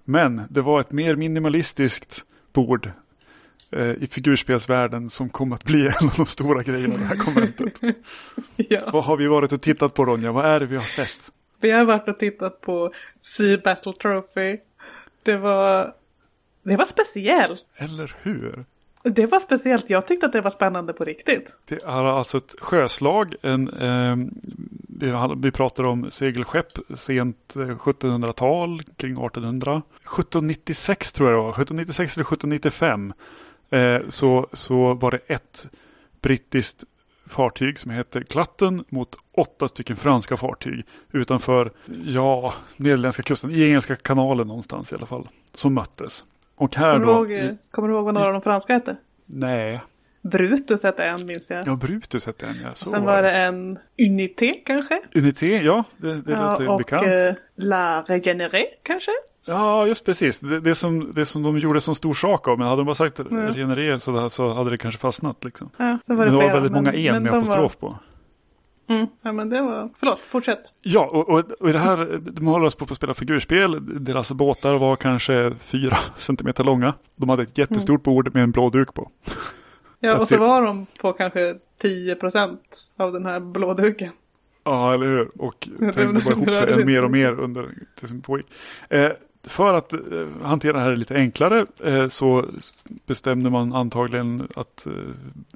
men det var ett mer minimalistiskt bord eh, i figurspelsvärlden som kom att bli en av de stora grejerna i det här konventet. ja. Vad har vi varit och tittat på Ronja? Vad är det vi har sett? Vi har varit och tittat på Sea Battle Trophy. Det var, det var speciellt. Eller hur? Det var speciellt. Jag tyckte att det var spännande på riktigt. Det är alltså ett sjöslag. En, eh, vi, vi pratar om segelskepp sent eh, 1700-tal, kring 1800. 1796 tror jag det var. 1796 eller 1795. Eh, så, så var det ett brittiskt fartyg som hette Glatten mot åtta stycken franska fartyg utanför, ja, nederländska kusten, i Engelska kanalen någonstans i alla fall, som möttes. Och här Kommer du, då, ihåg, i, kommer du ihåg vad några av de franska hette? nej, Brutus hette en minns jag. ja Brutus hette den ja. Så Sen var det en Unité kanske? Unité, ja, det, det låter och bekant. eh, La Regeneré kanske? Ja, just precis. Det, det, som, det som de gjorde som stor sak av, men hade de bara sagt Mm. regeneré så, så hade det kanske fastnat. Liksom. Ja, sen var Men det det var väldigt många men- en men med apostrof på. Var, mm, ja, men det var... Förlåt, fortsätt. Ja, och, och, och i det här, de håller oss på att spela figurspel. Deras båtar var kanske fyra centimeter långa. De hade ett jättestort bord med en blå duk på. Ja, och så it. var de på kanske 10 procent av den här blåduken. Ja, eller hur? Och Det- trängde bara ihop det sig mer och mer under det som pågick. Eh, för att eh, hantera det här lite enklare eh, så bestämde man antagligen att eh,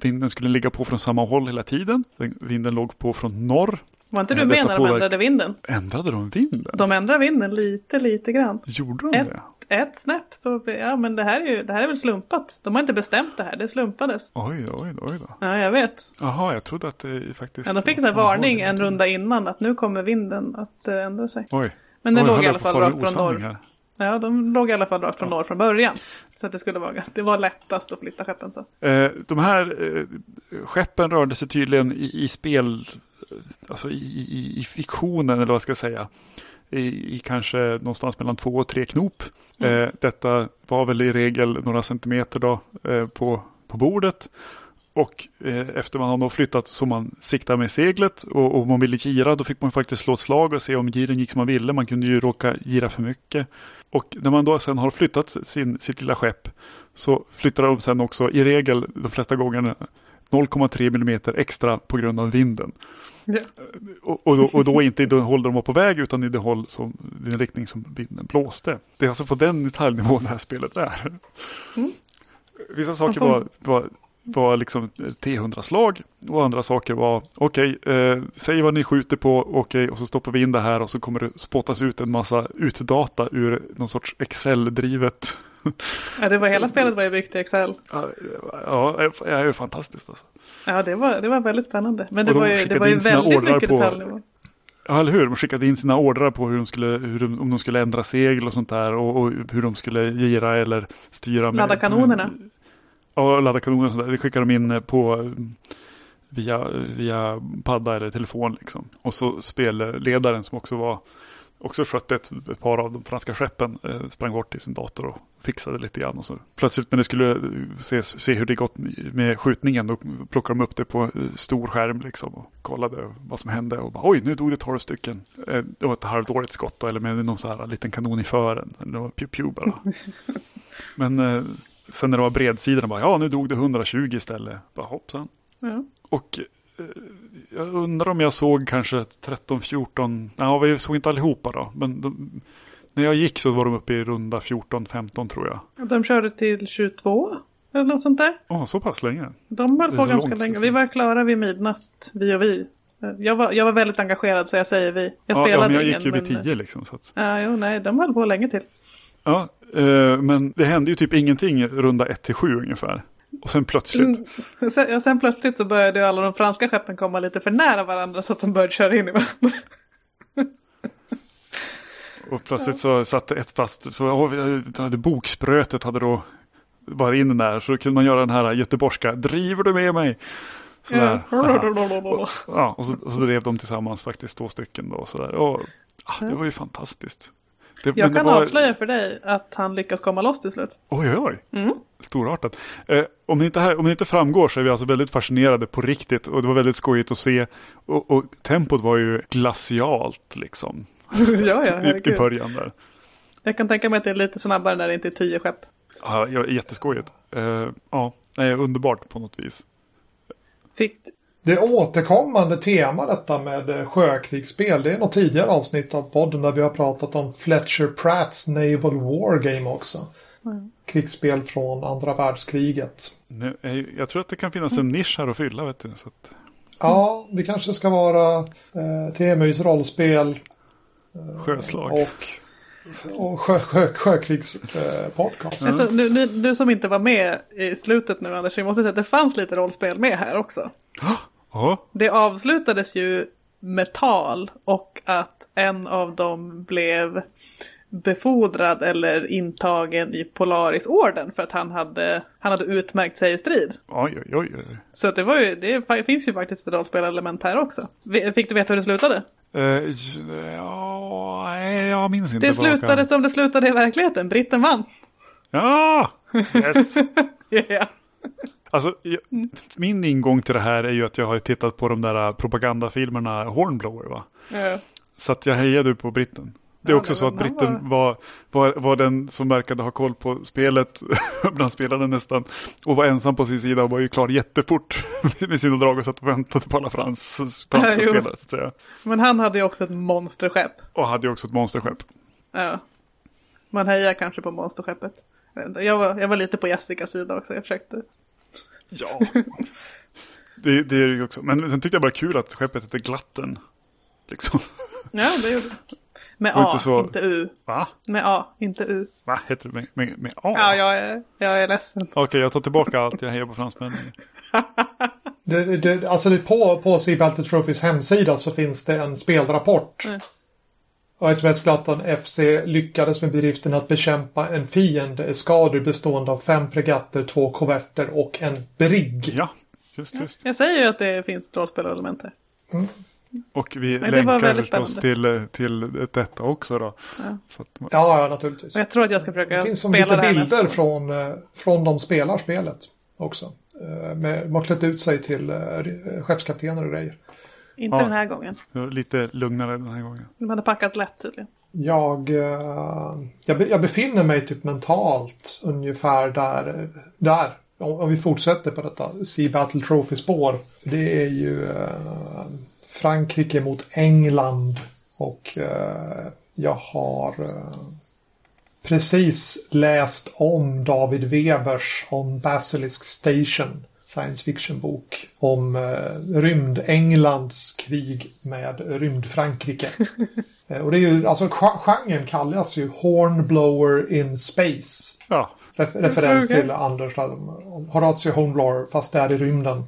vinden skulle ligga på från samma håll hela tiden. Den- Vinden låg på från norr. Var inte du med när de ändrade vinden? Ändrade de vinden? De ändrade vinden lite, lite grann. Gjorde de Ett- det? Ett snäpp så, ja men det här är ju, det här är väl slumpat. De har inte bestämt det här, det slumpades. Oj oj oj då. Ja, jag vet. Jaha, jag trodde att det faktiskt... Ja, de fick en varning en runda innan att nu kommer vinden att ändra sig. Oj. Men den Oj, låg i alla fall rakt från norr. här. Ja, de låg i alla fall rakt från norr från början. Så att det skulle vara, det var lättast att flytta skeppen så. Eh, de här eh, skeppen rörde sig tydligen i, i spel, alltså i, i, i fiktionen eller vad jag ska säga. I, I kanske någonstans mellan två och tre knop. Mm. Eh, detta var väl i regel några centimeter då, eh, på, på bordet. Och eh, efter man har flyttat så man siktar med seglet och, och man ville gira då fick man faktiskt slå ett slag och se om giren gick som man ville. Man kunde ju råka gira för mycket. Och när man då sen har flyttat sin, sitt lilla skepp så flyttar de sen också i regel de flesta gångerna 0,3 mm extra på grund av vinden. Ja. Och, och, då, och då inte i det håll de var på väg utan i det håll som, den riktning som vinden blåste. Det är alltså på den detaljnivån det här spelet är. Mm. Vissa saker var, var, var liksom T100-slag och andra saker var okej, eh, säg vad ni skjuter på, okej, och så stoppar vi in det här och så kommer det spottas ut en massa utdata ur någon sorts Excel-drivet. Ja, det var hela spelet var ju byggt i Excel. Ja, ja, det är ju fantastiskt alltså. Ja, det var, det var väldigt spännande. Men det de var ju, det var ju väldigt mycket detaljnivå. Ja, eller hur? De skickade in sina ordrar på hur de skulle, hur de, om de skulle ändra segel och sånt där och, och hur de skulle gira eller styra. Med, Ladda kanonerna. Ja, ladda kanoner och sånt där. Det skickade de in på eh, via, via padda eller telefon liksom. Och så spelledaren som också var också skötte ett, ett par av de franska skeppen eh, sprang bort till sin dator och fixade lite grann. Och så plötsligt när det skulle eh, se, se hur det gått med skjutningen då plockade de upp det på eh, stor skärm liksom och kollade vad som hände och bara, oj nu dog det tolv stycken. Eh, det var ett halvdåligt skott då, eller med någon så här liten kanon i fören. Det var pew pew bara. Men eh, sen när det var bredsidan bara, ja nu dog det 120 istället. Bara hoppsan. Ja. Och eh, jag undrar om jag såg kanske 13, 14, ja vi såg inte allihopa då. Men de, när jag gick så var de uppe i runda 14, 15 tror jag. De körde till 22. Eller något sånt där. Åh, så pass länge? De höll på ganska långt, länge. Vi var klara vid midnatt, vi och vi. Jag var, jag var väldigt engagerad så jag säger vi. Jag Ja, ja, spelade men jag ingen. gick ju vid men- tio liksom. Så att, Ja, jo, nej, de höll på länge till. Ja, eh, men det hände ju typ ingenting runda 1 till 7 ungefär. Och sen plötsligt. Mm. Sen, ja, sen plötsligt så började ju alla de franska skeppen komma lite för nära varandra så att de började köra in i varandra. Och plötsligt så satte ett fast. Så oh, boksprötet hade då varit in där. Så kunde man göra den här göteborgska. Driver du med mig? Sådär. Aha. Ja, och så, och så drev de tillsammans faktiskt två stycken då. och Sådär. Och, ah, det var ju fantastiskt. Det, Jag kan var, avslöja för dig att han lyckas komma loss till slut. Oj, oj, oj. Mm. Storartat. Eh, om, det inte här, om det inte framgår så är vi alltså väldigt fascinerade på riktigt. Och det var väldigt skojigt att se. Och, och tempot var ju glacialt liksom. ja, ja, I, I början där. Jag kan tänka mig att det är lite snabbare när det inte är tio skepp. Ja, ja, jätteskojigt. Eh, ja, nej, underbart på något vis. Fick, Det är återkommande tema detta med eh, sjökrigsspel. Det är något tidigare avsnitt av podden där vi har pratat om Fletcher Pratts Naval War Game också. Krigsspel från andra världskriget. Nu, jag tror att det kan finnas en nisch här att fylla. Vet du, så att, Ja, vi kanske ska vara eh, TMUs rollspel sjöslag. och, och sjö, sjö, sjökrigspodcast. Eh, podcast. alltså, nu, nu, du som inte var med i slutet nu Anders, vi måste säga att det fanns lite rollspel med här också. Det avslutades ju med tal och att en av dem blev befordrad eller intagen i Polarisorden för att han hade, han hade utmärkt sig i strid. oj, oj, oj. oj. Så att det, var ju, det finns ju faktiskt ett rollspelelement här också. Fick du veta hur det slutade? Eh, ja, nej, jag minns inte. Det slutade arm. som det slutade i verkligheten. Britten vann. Ja, yes. Ja. Alltså, jag, min ingång till det här är ju att jag har tittat på de där propagandafilmerna Hornblower. Va? Ja. Så att jag hejade på britten. Det är också så att britten var, var, var den som verkade ha koll på spelet bland spelarna nästan. Och var ensam på sin sida och var ju klar jättefort med sina drag och satt och väntade på alla frans, franska Ja, spelare. Så att säga. Men han hade ju också ett monsterskepp. Och hade ju också ett monsterskepp. Ja. Man hejar kanske på monsterskeppet. Jag var, jag var lite på Jessicas sida också. Jag försökte. Ja. det, det är det ju också. Men sen tyckte jag bara kul att skeppet hette Glatten. Liksom. Ja, det gjorde det. Med A, inte så- inte U. Va? Med A, inte U. Va? Heter det med, med, med A? Ja, jag är, jag är ledsen. Okej, jag tar tillbaka allt. Jag hejar på fransmännen. Det, det, det, alltså det, på, på Sea Battle Trophies hemsida så finns det en spelrapport. Mm. Och HMS FC lyckades med bedriften att bekämpa en fiendeeskador bestående av fem fregatter, två korvetter och en brigg. Ja, just just. Jag säger ju att det finns rollspelelement här. Och vi det var länkar förstås till, till detta också då. Ja. Så att, Ja, ja, naturligtvis. Och jag tror att jag ska Det försöka finns som spela lite det här bilder från, eh, från de spelar spelet också. Eh, Med, de har klätt ut sig till eh, skeppskaptener och grejer. Inte Ja. den här gången. det lite lugnare den här gången. De hade packat lätt tydligen. Jag, jag, jag befinner mig typ mentalt ungefär där. där. Om, vi fortsätter på detta Sea Battle Trophy-spår. Det är ju Frankrike mot England. Och eh, jag har eh, precis läst om David Webers om Basilisk Station. Science fiction-bok om eh, rymd-Englands krig med rymd-Frankrike. Eh, Och det är ju, alltså gen- genren kallas ju Hornblower in Space. Ja, Ref referens Okej. till Anders Horatio Hornblower fast det är i rymden.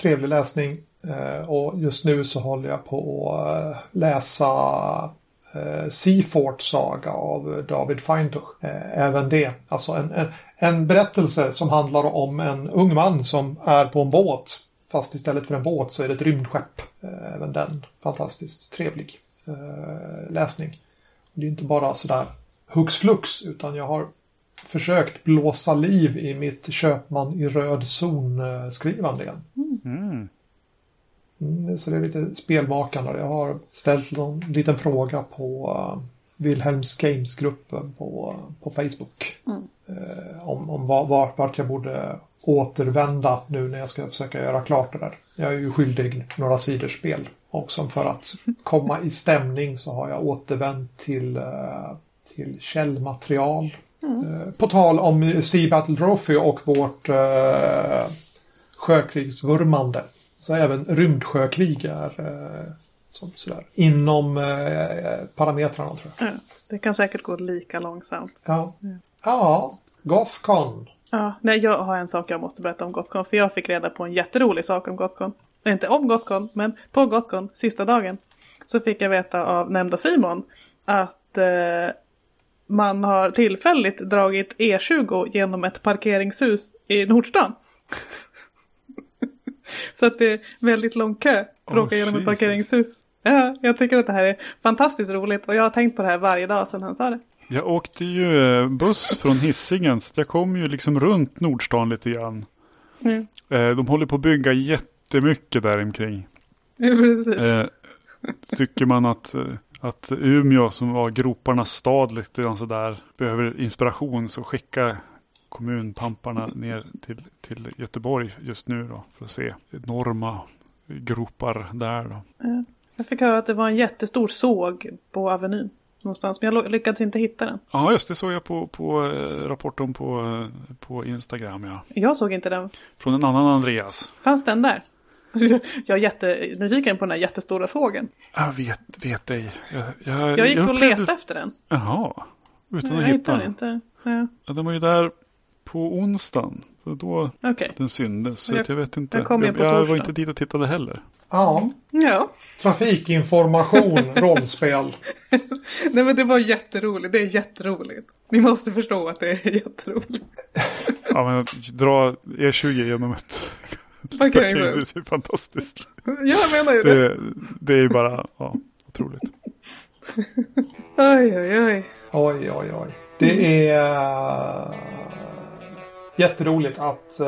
Trevlig läsning. Eh, och just nu så håller jag på att eh, läsa eh, Seafort saga av David Feintuch. Eh, även det. Alltså en, en, en berättelse som handlar om en ung man som är på en båt. Fast istället för en båt så är det ett rymdskepp. Eh, även den fantastiskt trevlig eh, läsning. Det är inte bara sådär hux flux utan jag har försökt blåsa liv i mitt köpman i röd zon-skrivande igen. mm. Mm, så det är lite spelmakande. Jag har ställt någon liten fråga på uh, Wilhelms Games-gruppen på, på Facebook. Eh, om om var, var, vart jag borde återvända nu när jag ska försöka göra klart det där. Jag är ju skyldig några sidor spel. Och som för att komma i stämning så har jag återvänt till, eh, till källmaterial. Eh, På tal om Sea Battle Trophy och vårt eh, sjökrigsvurmande. Så även rymdsjökrig är eh, som, sådär, inom eh, parametrarna tror jag. Ja, det kan säkert gå lika långsamt. Ja, ja Gothcon. Ja, nej, jag har en sak jag måste berätta om Gothcon. För jag fick reda på en jätterolig sak om Gothcon. Inte om Gothcon, men på Gothcon, sista dagen. Så fick jag veta av nämnda Simon att eh, man har tillfälligt dragit E20 genom ett parkeringshus i Nordstan. Så att det är väldigt lång kö för att Oh, åka genom ett parkeringshus. Ja, jag tycker att det här är fantastiskt roligt och jag har tänkt på det här varje dag sedan han sa det. Jag åkte ju eh, buss från Hisingen så jag kom ju liksom runt Nordstan lite grann. Mm. Eh, De håller på att bygga jättemycket där omkring. Ja, precis. Eh, tycker man att, att Umeå som var groparnas stad lite grann sådär behöver inspiration så skicka kommunpamparna ner till, till Göteborg just nu då för att se enorma gropar där då. Ja. Jag fick höra att det var en jättestor såg på Avenyn. Någonstans, men jag lyckades inte hitta den. Ja just det såg jag på, på eh, rapporten på, eh, på Instagram ja. Jag såg inte den. Från en annan Andreas. Fanns den där? Jag är jättenyfiken på den här jättestora sågen. Jag vet, vet ej. Jag, jag, Jag gick och upplevde- letade efter den. Jaha. Utan Jag att hitta den. inte. Ja, Ja, den var ju där på onsdagen. Så då Okej. den syndes. Så Jag- jag vet inte. jag jag jag var inte dit och tittade heller. Ja, Ja. trafikinformation, rollspel. Nej men det var jätteroligt. Det är jätteroligt. Ni måste förstå att det är jätteroligt. Ja, men att dra E20 genom ett Okej. parkeringshus är fantastiskt. Jag menar ju det. Det, det är ju bara ja, otroligt. Oj, oj, oj. Oj, oj, oj. Det är uh, jätteroligt att uh,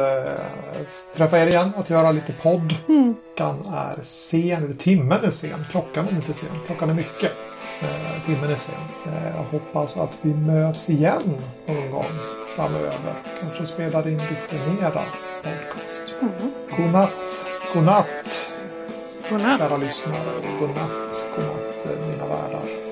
träffa er igen, att göra lite podd. Mm. Klockan är sen, eller timmen är sen. Klockan är inte sen, klockan är mycket. Eh, timmen är sen. Eh, jag hoppas att vi möts igen någon gång framöver. Kanske spelar in lite mera podcast. Mm. Godnatt, godnatt Godnatt. kära lyssnare och godnatt, godnatt eh, mina värdar.